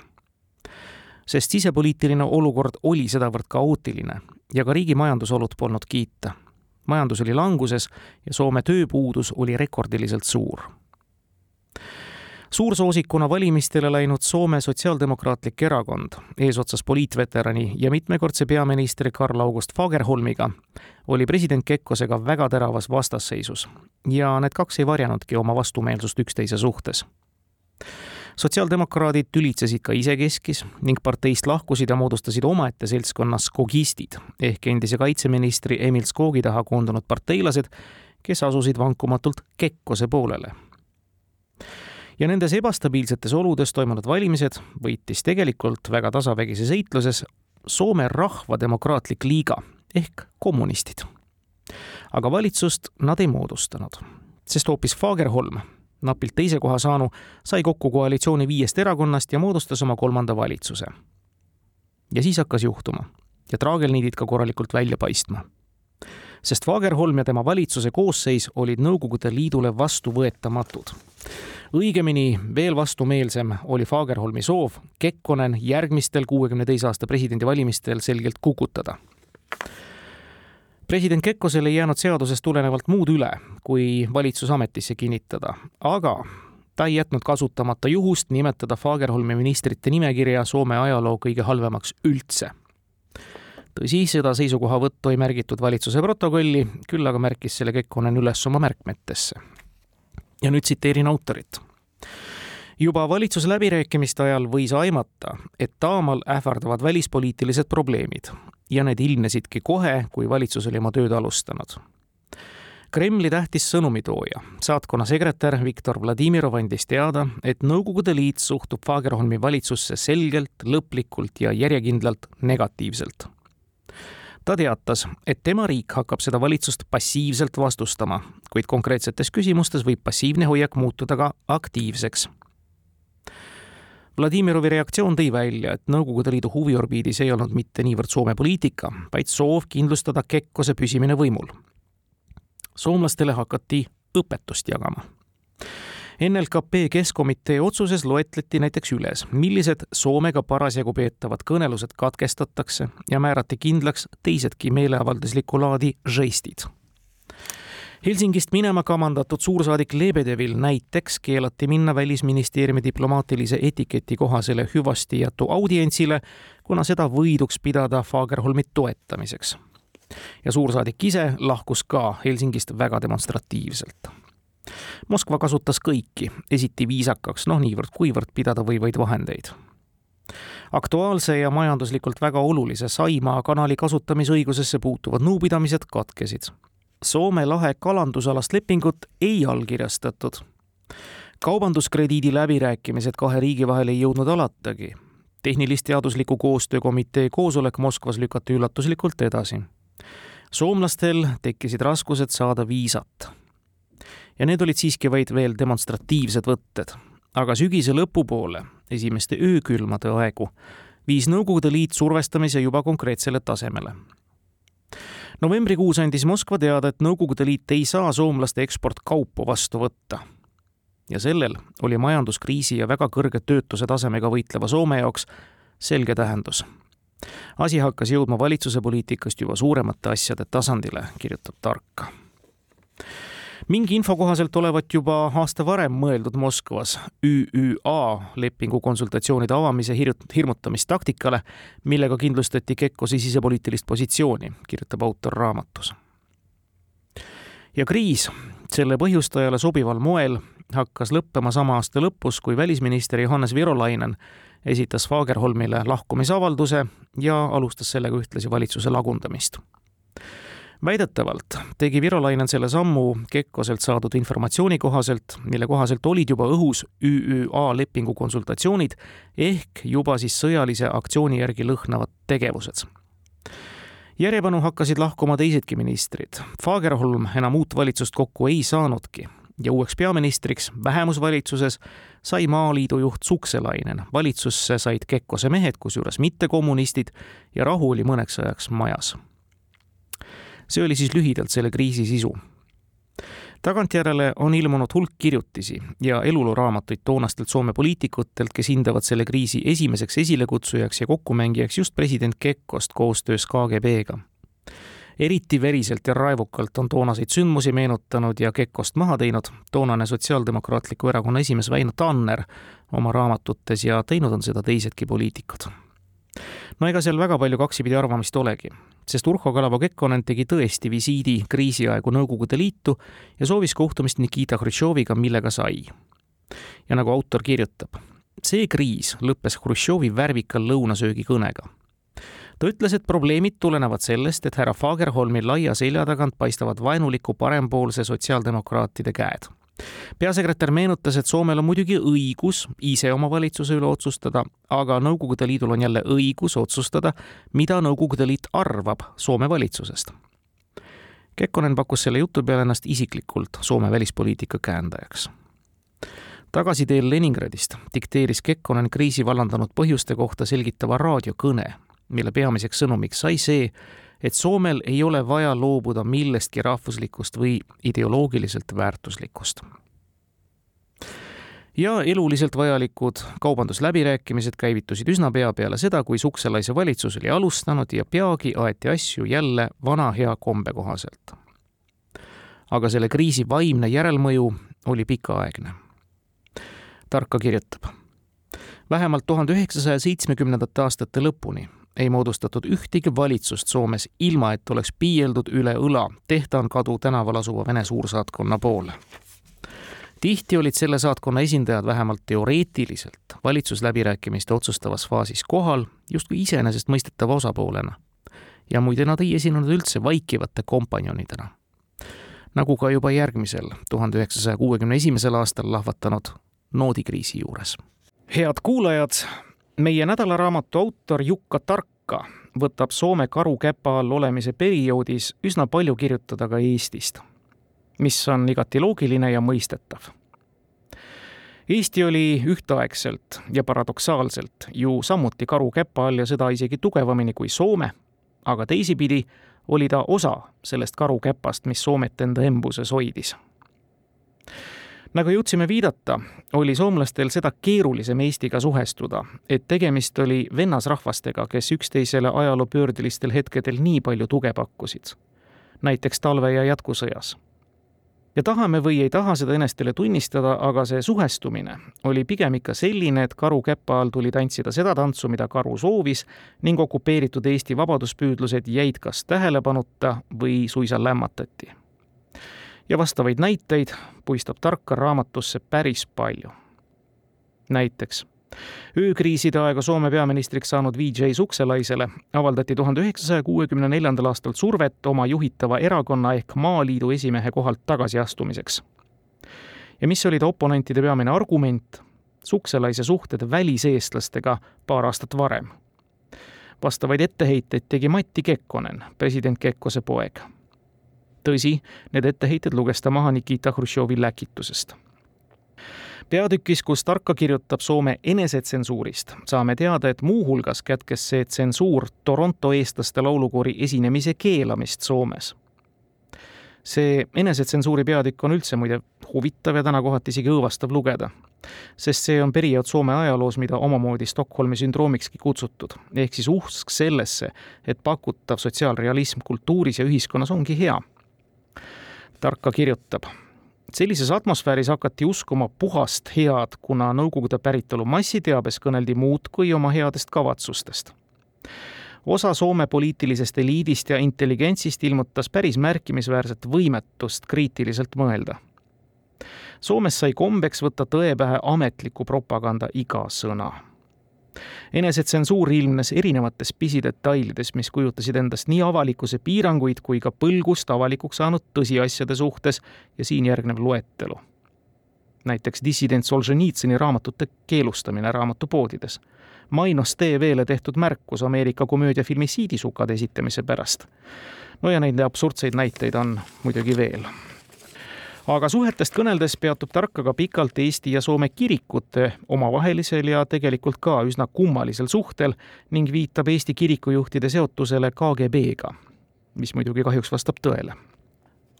sest sisepoliitiline olukord oli sedavõrd kaootiline ja ka riigi majandusolud polnud kiita. majandus oli languses ja Soome tööpuudus oli rekordiliselt suur suursoosikuna valimistele läinud Soome Sotsiaaldemokraatlik Erakond eesotsas poliitveterani ja mitmekordse peaministri Karl August Fagerholmiga oli president Kekkosega väga teravas vastasseisus. Ja need kaks ei varjanudki oma vastumeelsust üksteise suhtes. Sotsiaaldemokraadid tülitsesid ka isekeskis ning parteist lahkusid ja moodustasid omaette seltskonna skogistid ehk endise kaitseministri Emil Skogi taha koondunud parteilased, kes asusid vankumatult Kekkose poolele ja nendes ebastabiilsetes oludes toimunud valimised võitis tegelikult väga tasavägises heitluses Soome Rahvademokraatlik Liiga ehk kommunistid. aga valitsust nad ei moodustanud, sest hoopis Fagerholm, napilt teise koha saanu, sai kokku koalitsiooni viiest erakonnast ja moodustas oma kolmanda valitsuse. ja siis hakkas juhtuma ja traagelniidid ka korralikult välja paistma. sest Fagerholm ja tema valitsuse koosseis olid Nõukogude Liidule vastuvõetamatud. Õigemini veel vastumeelsem oli Fagerholmi soov Kekkonen järgmistel kuuekümne teise aasta presidendivalimistel selgelt kukutada president Kekkosel ei jäänud seadusest tulenevalt muud üle, kui valitsus ametisse kinnitada, aga ta ei jätnud kasutamata juhust nimetada Fagerholmi ministrite nimekirja Soome ajaloo kõige halvemaks üldse. tõsi, seda seisukohavõttu ei märgitud valitsuse protokolli, küll aga märkis selle Kekkonen üles oma märkmetesse. Ja nüüd tsiteerin autorit juba valitsusläbirääkimiste ajal võis aimata, et taamal ähvardavad välispoliitilised probleemid ja need ilmnesidki kohe, kui valitsus oli oma tööd alustanud. Kremli tähtis sõnumitooja, saatkonna sekretär Viktor Vladimirov andis teada, et Nõukogude Liit suhtub Fagerholmi valitsusse selgelt, lõplikult ja järjekindlalt negatiivselt. Ta teatas, et tema riik hakkab seda valitsust passiivselt vastustama, kuid konkreetsetes küsimustes võib passiivne hoiak muutuda ka aktiivseks Vladimirovi reaktsioon tõi välja, et Nõukogude Liidu huviorbiidis ei olnud mitte niivõrd Soome poliitika, vaid soov kindlustada Kekkose püsimine võimul. soomlastele hakati õpetust jagama. NLKP Keskkomitee otsuses loetleti näiteks üles, millised Soomega parasjagu peetavad kõnelused katkestatakse ja määrati kindlaks teisedki meeleavalduslikku laadi žestid Helsingist minema kamandatud suursaadik Lebedevil näiteks keelati minna Välisministeeriumi diplomaatilise etiketi kohasele hüvastijätu audientsile, kuna seda võiduks pidada Fagerholmi toetamiseks. ja suursaadik ise lahkus ka Helsingist väga demonstratiivselt. Moskva kasutas kõiki esiti viisakaks, noh niivõrd-kuivõrd pidada võivaid vahendeid aktuaalse ja majanduslikult väga olulise Saimaa kanali kasutamisõigusesse puutuvad nõupidamised katkesid Soome lahe kalandusalast lepingut ei allkirjastatud. kaubanduskrediidi läbirääkimised kahe riigi vahel ei jõudnud alatagi. tehnilis-teadusliku koostöökomitee koosolek Moskvas lükati üllatuslikult edasi. soomlastel tekkisid raskused saada viisat. Ja need olid siiski vaid veel demonstratiivsed võtted. aga sügise lõpupoole, esimeste öökülmade aegu, viis Nõukogude Liit survestamise juba konkreetsele tasemele novembrikuus andis Moskva teada, et Nõukogude Liit ei saa soomlaste eksportkaupu vastu võtta. ja sellel oli majanduskriisi ja väga kõrge töötuse tasemega võitleva Soome jaoks selge tähendus. asi hakkas jõudma valitsuse poliitikast juba suuremate asjade tasandile, kirjutab Tarka mingi info kohaselt olevat juba aasta varem mõeldud Moskvas ÜÜA lepingu konsultatsioonide avamise hirmutamistaktikale, millega kindlustati Kekkose sisepoliitilist positsiooni, kirjutab autor raamatus. ja kriis selle põhjustajale sobival moel hakkas lõppema sama aasta lõpus, kui välisminister Johannes Virolainen esitas Fagerholmile lahkumisavalduse ja alustas sellega ühtlasi valitsuse lagundamist väidetavalt tegi Virolainen selle sammu Kekkoselt saadud informatsiooni kohaselt, mille kohaselt olid juba õhus ÜÜA lepingu konsultatsioonid ehk juba siis sõjalise aktsiooni järgi lõhnavad tegevused. järjepanu hakkasid lahkuma teisedki ministrid. Fagerholm enam uut valitsust kokku ei saanudki ja uueks peaministriks vähemusvalitsuses sai Maaliidu juht Sukselainen. valitsusse said Kekkose mehed, kusjuures mitte kommunistid ja rahu oli mõneks ajaks majas see oli siis lühidalt selle kriisi sisu. tagantjärele on ilmunud hulk kirjutisi ja elulooraamatuid toonastelt Soome poliitikutelt, kes hindavad selle kriisi esimeseks esilekutsujaks ja kokkumängijaks just president Kekkost koostöös KGB-ga eriti veriselt ja raevukalt on toonaseid sündmusi meenutanud ja Kekkost maha teinud toonane Sotsiaaldemokraatliku Erakonna esimees Väino Tanner oma raamatutes ja teinud on seda teisedki poliitikud. No ega seal väga palju kaksipidi arvamist olegi sest Urho Kalavo Kekkonen tegi tõesti visiidi kriisiaegu Nõukogude Liitu ja soovis kohtumist Nikita Hruštšoviga, millega sai. ja nagu autor kirjutab, see kriis lõppes Hruštšovi värvikal lõunasöögikõnega. ta ütles, et probleemid tulenevad sellest, et härra Fagerholmi laia selja tagant paistavad vaenuliku parempoolse sotsiaaldemokraatide käed peasekretär meenutas, et Soomel on muidugi õigus ise oma valitsuse üle otsustada, aga Nõukogude Liidul on jälle õigus otsustada, mida Nõukogude Liit arvab Soome valitsusest. Kekkonen pakkus selle jutu peale ennast isiklikult Soome välispoliitika käendajaks. tagasiteel Leningradist dikteeris Kekkonen kriisi vallandanud põhjuste kohta selgitava raadiokõne mille peamiseks sõnumiks sai see, et Soomel ei ole vaja loobuda millestki rahvuslikust või ideoloogiliselt väärtuslikust. ja eluliselt vajalikud kaubandusläbirääkimised käivitusid üsna pea peale seda, kui Sukselaise valitsus oli alustanud ja peagi aeti asju jälle vana hea kombe kohaselt. aga selle kriisi vaimne järelmõju oli pikaaegne. Tarka kirjutab vähemalt tuhande üheksasaja seitsmekümnendate aastate lõpuni ei moodustatud ühtegi valitsust Soomes, ilma et oleks piieldud üle õla Tehtaan kadu tänaval asuva Vene suursaatkonna poole. tihti olid selle saatkonna esindajad vähemalt teoreetiliselt valitsusläbirääkimiste otsustavas faasis kohal justkui iseenesestmõistetava osapoolena. ja muide, nad ei esinenud üldse vaikivate kompanjonidena. nagu ka juba järgmisel, tuhande üheksasaja kuuekümne esimesel aastal lahvatanud noodikriisi juures. head kuulajad meie nädalaraamatu autor Jukka Tarka võtab Soome karukäpa all olemise perioodis üsna palju kirjutada ka Eestist, mis on igati loogiline ja mõistetav. Eesti oli ühtaegselt ja paradoksaalselt ju samuti karukäpa all ja seda isegi tugevamini kui Soome, aga teisipidi oli ta osa sellest karukäpast, mis Soomet enda embuses hoidis nagu jõudsime viidata, oli soomlastel seda keerulisem Eestiga suhestuda, et tegemist oli vennasrahvastega, kes üksteisele ajaloopöördelistel hetkedel nii palju tuge pakkusid. näiteks talve- ja jätkusõjas. ja tahame või ei taha seda enestele tunnistada, aga see suhestumine oli pigem ikka selline, et karu käpa all tuli tantsida seda tantsu, mida karu soovis ning okupeeritud Eesti vabaduspüüdlused jäid kas tähelepanuta või suisa lämmatati ja vastavaid näiteid puistab Tarka raamatusse päris palju. näiteks öökriiside aega Soome peaministriks saanud VJ Sukselaisele avaldati tuhande üheksasaja kuuekümne neljandal aastal survet oma juhitava erakonna ehk Maaliidu esimehe kohalt tagasiastumiseks. ja mis oli ta oponentide peamine argument? Sukselaise suhted väliseestlastega paar aastat varem. vastavaid etteheiteid tegi Matti Kekkonen, president Kekkose poeg tõsi, need etteheited luges ta maha Nikita Hruštšovi läkitusest. Peatükis, kus Tarka kirjutab Soome enesetsensuurist, saame teada, et muuhulgas kätkes see tsensuur Toronto eestlaste laulukoori esinemise keelamist Soomes. see enesetsensuuri peatükk on üldse muide huvitav ja täna kohati isegi õõvastav lugeda, sest see on periood Soome ajaloos, mida omamoodi Stockholmi sündroomikski kutsutud, ehk siis usk sellesse, et pakutav sotsiaalrealism kultuuris ja ühiskonnas ongi hea Tarka kirjutab. sellises atmosfääris hakati uskuma puhast head, kuna Nõukogude päritolu massiteabes kõneldi muud kui oma headest kavatsustest. osa Soome poliitilisest eliidist ja intelligentsist ilmutas päris märkimisväärset võimetust kriitiliselt mõelda. Soomes sai kombeks võtta tõe pähe ametliku propaganda iga sõna enesetsensuur ilmnes erinevates pisidetailides, mis kujutasid endast nii avalikkuse piiranguid kui ka põlgust avalikuks saanud tõsiasjade suhtes ja siin järgnev loetelu. näiteks dissident Solženitsõni raamatute keelustamine raamatupoodides, Mainos TV-le tehtud märkus Ameerika komöödiafilmi Siidisukade esitamise pärast. no ja neid absurdseid näiteid on muidugi veel aga suhetest kõneldes peatub Tarka ka pikalt Eesti ja Soome kirikute omavahelisel ja tegelikult ka üsna kummalisel suhtel ning viitab Eesti kirikujuhtide seotusele KGB-ga, mis muidugi kahjuks vastab tõele.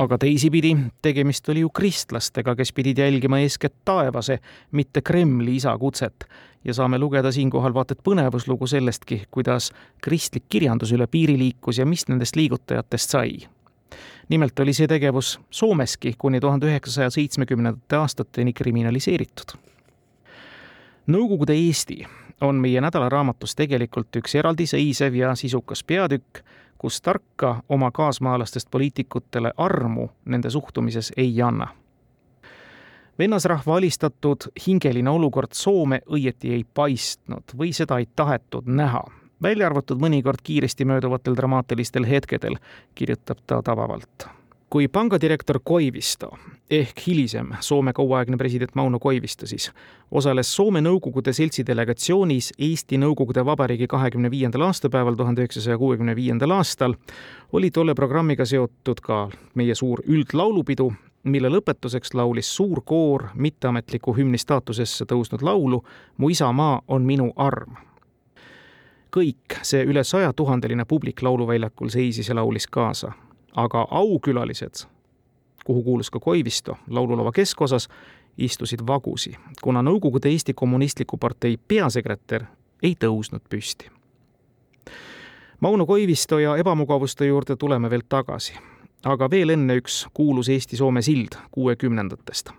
Aga teisipidi, tegemist oli ju kristlastega, kes pidid jälgima eeskätt taevase, mitte Kremli isa kutset ja saame lugeda siinkohal vaata et põnevuslugu sellestki, kuidas kristlik kirjandus üle piiri liikus ja mis nendest liigutajatest sai nimelt oli see tegevus Soomeski kuni tuhande üheksasaja seitsmekümnendate aastateni kriminaliseeritud. Nõukogude Eesti on meie nädalaraamatus tegelikult üks eraldiseisev ja sisukas peatükk, kus Tarka oma kaasmaalastest poliitikutele armu nende suhtumises ei anna. vennasrahva alistatud hingeline olukord Soome õieti ei paistnud või seda ei tahetud näha välja arvatud mõnikord kiiresti mööduvatel dramaatilistel hetkedel, kirjutab ta tabavalt. kui pangadirektor Koivisto ehk hilisem Soome kauaaegne president Mauno Koivisto siis osales Soome Nõukogude Seltsi delegatsioonis Eesti Nõukogude Vabariigi kahekümne viiendal aastapäeval tuhande üheksasaja kuuekümne viiendal aastal, oli tolle programmiga seotud ka meie suur üldlaulupidu, mille lõpetuseks laulis suur koor mitteametliku hümni staatusesse tõusnud laulu Mu isamaa on minu arm kõik see üle sajatuhandeline publik lauluväljakul seisis ja laulis kaasa. aga aukülalised, kuhu kuulus ka Koivisto laululava keskosas, istusid vagusi, kuna Nõukogude Eesti Kommunistliku Partei peasekretär ei tõusnud püsti. Mauno Koivisto ja ebamugavuste juurde tuleme veel tagasi, aga veel enne üks kuulus Eesti-Soome sild kuuekümnendatest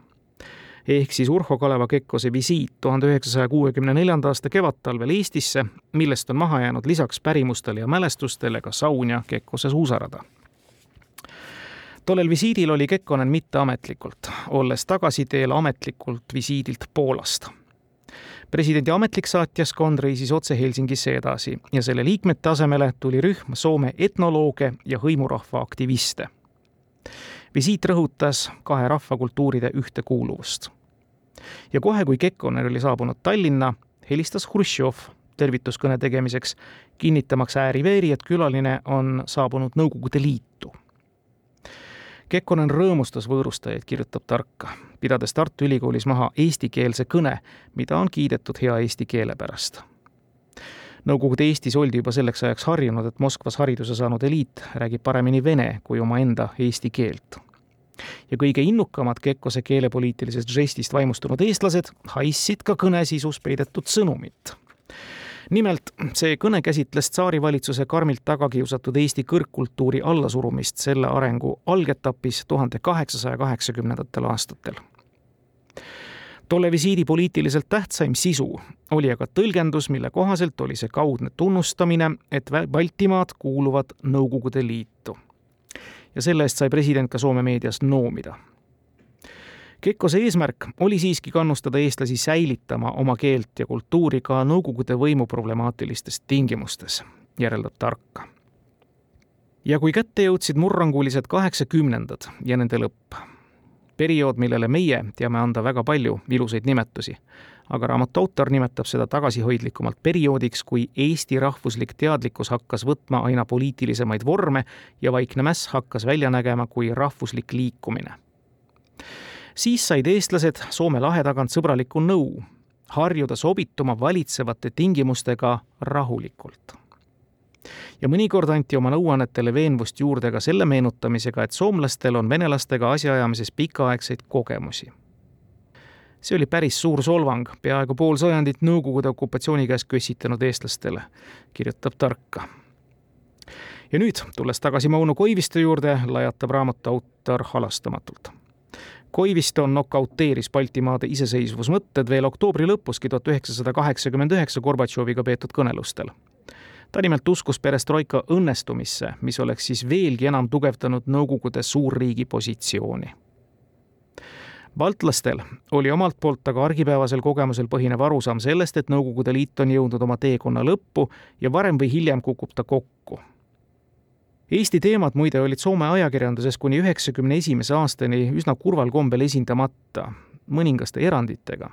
ehk siis Urho Kaleva Kekkose visiit tuhande üheksasaja kuuekümne neljanda aasta kevadtalvel Eestisse, millest on maha jäänud lisaks pärimustele ja mälestustele ka saun ja Kekkose suusarada. tollel visiidil oli Kekkonen mitteametlikult, olles tagasiteel ametlikult visiidilt Poolast presidendi ametlik saatjaskond reisis otse Helsingisse edasi ja selle liikmete asemele tuli rühm Soome etnolooge ja hõimurahva aktiviste visiit rõhutas kahe rahvakultuuride ühtekuuluvust. ja kohe, kui Kekkonen oli saabunud Tallinna, helistas Hruštšov tervituskõne tegemiseks, kinnitamaks ääri-veeri, et külaline on saabunud Nõukogude Liitu. Kekkonen rõõmustas võõrustajaid, kirjutab Tarka, pidades Tartu Ülikoolis maha eestikeelse kõne, mida on kiidetud hea eesti keele pärast Nõukogude Eestis oldi juba selleks ajaks harjunud, et Moskvas hariduse saanud eliit räägib paremini vene kui omaenda eesti keelt. ja kõige innukamad Kekkose keelepoliitilisest žestist vaimustunud eestlased haissid ka kõne sisus peidetud sõnumit nimelt, see kõne käsitles tsaarivalitsuse karmilt taga kiusatud Eesti kõrgkultuuri allasurumist selle arengu algetapis tuhande kaheksasaja kaheksakümnendatel aastatel tolle visiidi poliitiliselt tähtsaim sisu oli aga tõlgendus, mille kohaselt oli see kaudne tunnustamine, et Baltimaad kuuluvad Nõukogude Liitu. ja selle eest sai president ka Soome meedias noomida. Kekkose eesmärk oli siiski kannustada eestlasi säilitama oma keelt ja kultuuri ka Nõukogude võimu problemaatilistes tingimustes, järeldab Tarka. ja kui kätte jõudsid murrangulised kaheksakümnendad ja nende lõpp, periood, millele meie teame anda väga palju ilusaid nimetusi. aga raamatu autor nimetab seda tagasihoidlikumalt perioodiks, kui Eesti rahvuslik teadlikkus hakkas võtma aina poliitilisemaid vorme ja Vaikne mäss hakkas välja nägema kui rahvuslik liikumine. siis said eestlased Soome lahe tagant sõbralikku nõu, harjuda sobituma valitsevate tingimustega rahulikult ja mõnikord anti oma nõuannetele veenvust juurde ka selle meenutamisega, et soomlastel on venelastega asjaajamises pikaaegseid kogemusi. see oli päris suur solvang peaaegu pool sajandit Nõukogude okupatsiooni käes kössitanud eestlastele, kirjutab Tarka. ja nüüd, tulles tagasi Mauno Koivisto juurde, lajatab raamatu autor halastamatult Koivisto nokauteeris Baltimaade iseseisvusmõtted veel oktoobri lõpuski tuhat üheksasada kaheksakümmend üheksa Gorbatšoviga peetud kõnelustel ta nimelt uskus perestroika õnnestumisse, mis oleks siis veelgi enam tugevdanud Nõukogude suurriigi positsiooni. baltlastel oli omalt poolt aga argipäevasel kogemusel põhinev arusaam sellest, et Nõukogude Liit on jõudnud oma teekonna lõppu ja varem või hiljem kukub ta kokku Eesti teemad muide olid Soome ajakirjanduses kuni üheksakümne esimese aastani üsna kurval kombel esindamata, mõningaste eranditega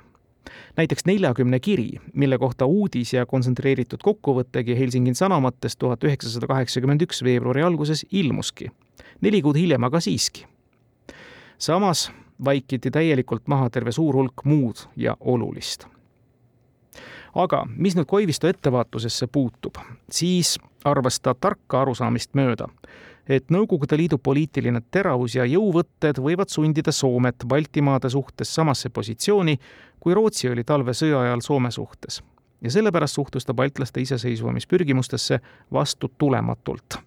näiteks neljakümne kiri, mille kohta uudis ja kontsentreeritud kokkuvõttegi Helsingin Sanomatest tuhat üheksasada kaheksakümmend üks veebruari alguses ilmuski. neli kuud hiljem aga siiski. samas vaikiti täielikult maha terve suur hulk muud ja olulist. aga mis nüüd Koivisto ettevaatusesse puutub, siis arvas ta tarka arusaamist mööda, et Nõukogude Liidu poliitiline teravus ja jõuvõtted võivad sundida Soomet Baltimaade suhtes samasse positsiooni, kui Rootsi oli talvesõja ajal Soome suhtes. ja sellepärast suhtus ta baltlaste iseseisvumispürgimustesse vastutulematult.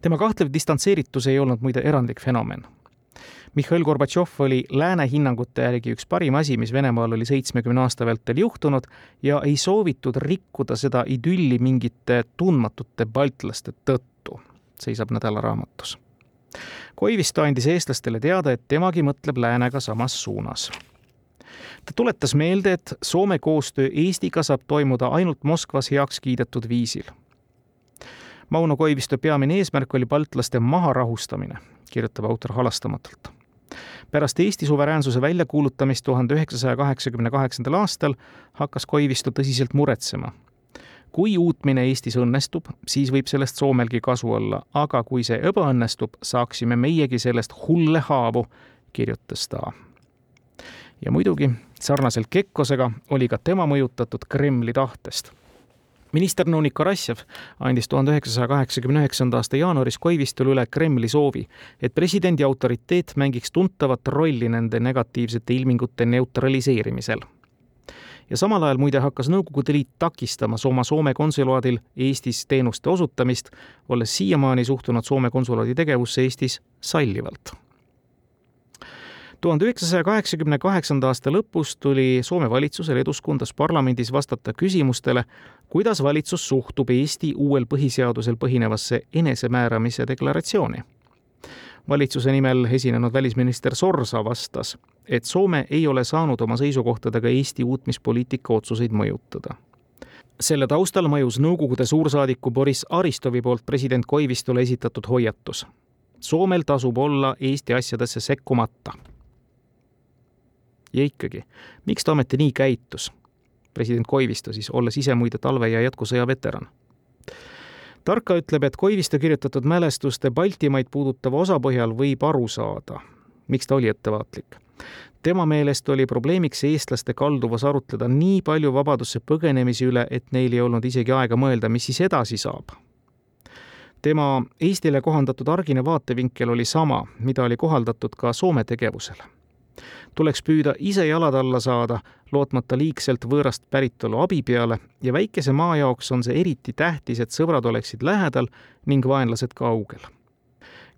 tema kahtlev distantseeritus ei olnud muide erandlik fenomen Mihhail Gorbatšov oli lääne hinnangute järgi üks parim asi, mis Venemaal oli seitsmekümne aasta vältel juhtunud ja ei soovitud rikkuda seda idülli mingite tundmatute baltlaste tõttu seisab nädalaraamatus. Koivisto andis eestlastele teada, et temagi mõtleb läänega samas suunas. ta tuletas meelde, et Soome koostöö Eestiga saab toimuda ainult Moskvas heaks kiidetud viisil. Mauno Koivisto peamine eesmärk oli baltlaste maharahustamine, kirjutab autor halastamatult pärast Eesti suveräänsuse väljakuulutamist tuhande üheksasaja kaheksakümne kaheksandal aastal hakkas Koivisto tõsiselt muretsema kui uutmine Eestis õnnestub, siis võib sellest Soomelgi kasu olla, aga kui see ebaõnnestub, saaksime meiegi sellest hulle haavu, kirjutas ta. ja muidugi, sarnaselt Kekkosega oli ka tema mõjutatud Kremli tahtest. minister nõunik Karassjev andis tuhande üheksasaja kaheksakümne üheksanda aasta jaanuaris Koivistule üle Kremli soovi, et presidendi autoriteet mängiks tuntavat rolli nende negatiivsete ilmingute neutraliseerimisel. Ja samal ajal muide hakkas Nõukogude Liit takistama oma Soome konsulaadil Eestis teenuste osutamist, olles siiamaani suhtunud Soome konsulaadi tegevusse Eestis sallivalt tuhande üheksasaja kaheksakümne kaheksanda aasta lõpus tuli Soome valitsusel Eduskundas parlamendis vastata küsimustele, kuidas valitsus suhtub Eesti uuel põhiseadusel põhinevasse enesemääramise deklaratsiooni. Valitsuse nimel esinenud välisminister Sorsa vastas, et Soome ei ole saanud oma seisukohtadega Eesti uutmispoliitika otsuseid mõjutada selle taustal mõjus Nõukogude suursaadiku Boris Aristovi poolt president Koivistule esitatud hoiatus. Soomel tasub olla Eesti asjadesse sekkumata ja ikkagi, miks ta ometi nii käitus? president Koivisto siis, olles ise muide talve- ja jätkusõja veteran. Tarka ütleb, et Koivisto kirjutatud mälestuste Baltimaid puudutava osa põhjal võib aru saada, miks ta oli ettevaatlik. tema meelest oli probleemiks eestlaste kalduvus arutleda nii palju vabadusse põgenemise üle, et neil ei olnud isegi aega mõelda, mis siis edasi saab tema Eestile kohandatud argine vaatevinkel oli sama, mida oli kohaldatud ka Soome tegevusele tuleks püüda ise jalad alla saada, lootmata liigselt võõrast päritolu abi peale ja väikese maa jaoks on see eriti tähtis, et sõbrad oleksid lähedal ning vaenlased kaugel.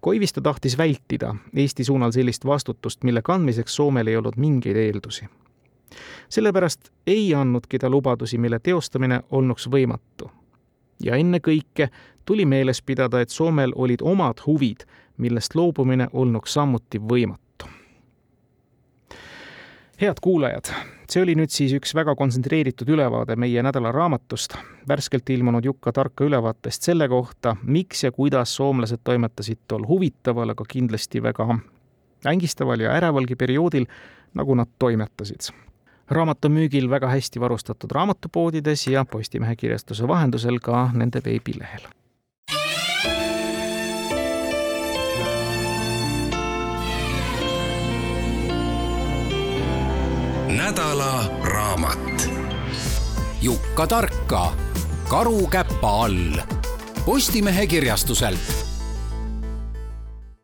Koivisto tahtis vältida Eesti suunal sellist vastutust, mille kandmiseks Soomel ei olnud mingeid eeldusi. sellepärast ei andnudki ta lubadusi, mille teostamine olnuks võimatu. ja ennekõike tuli meeles pidada, et Soomel olid omad huvid, millest loobumine olnuks samuti võimatu head kuulajad, see oli nüüd siis üks väga kontsentreeritud ülevaade meie nädala raamatust, värskelt ilmunud Jukka Tarka ülevaatest selle kohta, miks ja kuidas soomlased toimetasid tol huvitaval, aga kindlasti väga ängistaval ja ärevalgi perioodil, nagu nad toimetasid. raamat on müügil väga hästi varustatud raamatupoodides ja Postimehe kirjastuse vahendusel ka nende veebilehel nädala raamat. Jukka Tarka Karu käpa all Postimehe kirjastuselt